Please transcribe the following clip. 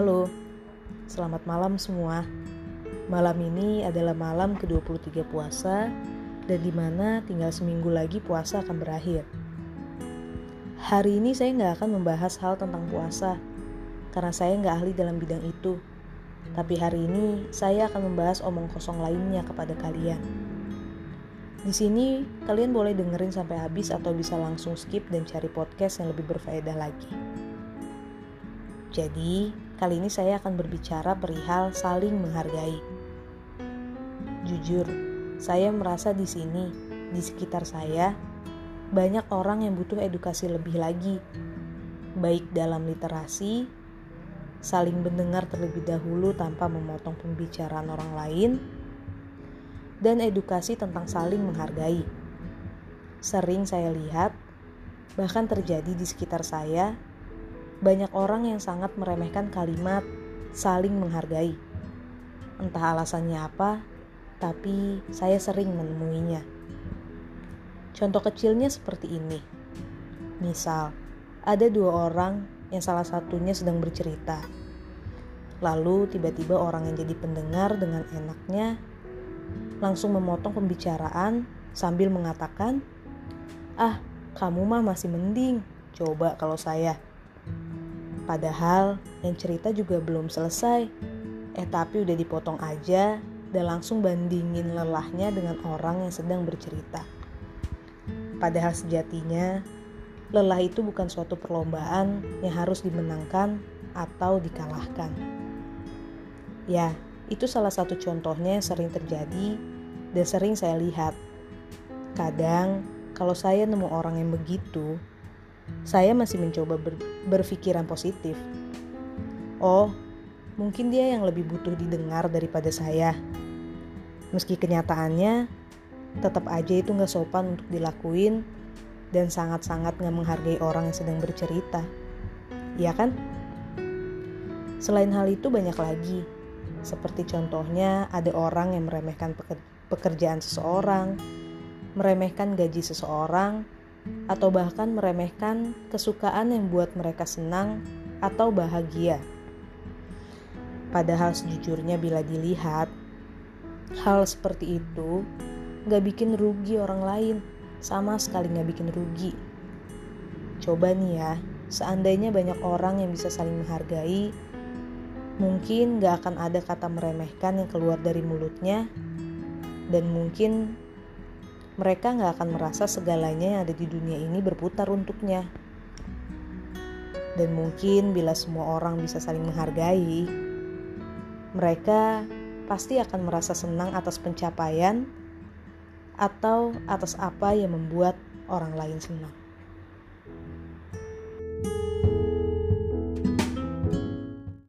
Halo, selamat malam semua. Malam ini adalah malam ke-23 puasa dan di mana tinggal seminggu lagi puasa akan berakhir. Hari ini saya nggak akan membahas hal tentang puasa karena saya nggak ahli dalam bidang itu. Tapi hari ini saya akan membahas omong kosong lainnya kepada kalian. Di sini kalian boleh dengerin sampai habis atau bisa langsung skip dan cari podcast yang lebih berfaedah lagi. Jadi, kali ini saya akan berbicara perihal saling menghargai. Jujur, saya merasa di sini, di sekitar saya, banyak orang yang butuh edukasi lebih lagi, baik dalam literasi, saling mendengar terlebih dahulu tanpa memotong pembicaraan orang lain, dan edukasi tentang saling menghargai. Sering saya lihat, bahkan terjadi di sekitar saya, banyak orang yang sangat meremehkan kalimat saling menghargai. Entah alasannya apa, tapi saya sering menemuinya. Contoh kecilnya seperti ini. Misal, ada dua orang yang salah satunya sedang bercerita. Lalu tiba-tiba orang yang jadi pendengar dengan enaknya langsung memotong pembicaraan sambil mengatakan, "Ah, kamu mah masih mending. Coba kalau saya." Padahal yang cerita juga belum selesai. Eh tapi udah dipotong aja dan langsung bandingin lelahnya dengan orang yang sedang bercerita. Padahal sejatinya lelah itu bukan suatu perlombaan yang harus dimenangkan atau dikalahkan. Ya, itu salah satu contohnya yang sering terjadi dan sering saya lihat. Kadang kalau saya nemu orang yang begitu, saya masih mencoba ber berpikiran positif. Oh, mungkin dia yang lebih butuh didengar daripada saya. Meski kenyataannya, tetap aja itu gak sopan untuk dilakuin dan sangat-sangat gak menghargai orang yang sedang bercerita. Iya kan? Selain hal itu banyak lagi. Seperti contohnya ada orang yang meremehkan pekerjaan seseorang, meremehkan gaji seseorang, atau bahkan meremehkan kesukaan yang buat mereka senang atau bahagia. Padahal sejujurnya bila dilihat, hal seperti itu gak bikin rugi orang lain, sama sekali gak bikin rugi. Coba nih ya, seandainya banyak orang yang bisa saling menghargai, mungkin gak akan ada kata meremehkan yang keluar dari mulutnya, dan mungkin mereka nggak akan merasa segalanya yang ada di dunia ini berputar untuknya. Dan mungkin bila semua orang bisa saling menghargai, mereka pasti akan merasa senang atas pencapaian atau atas apa yang membuat orang lain senang. thank you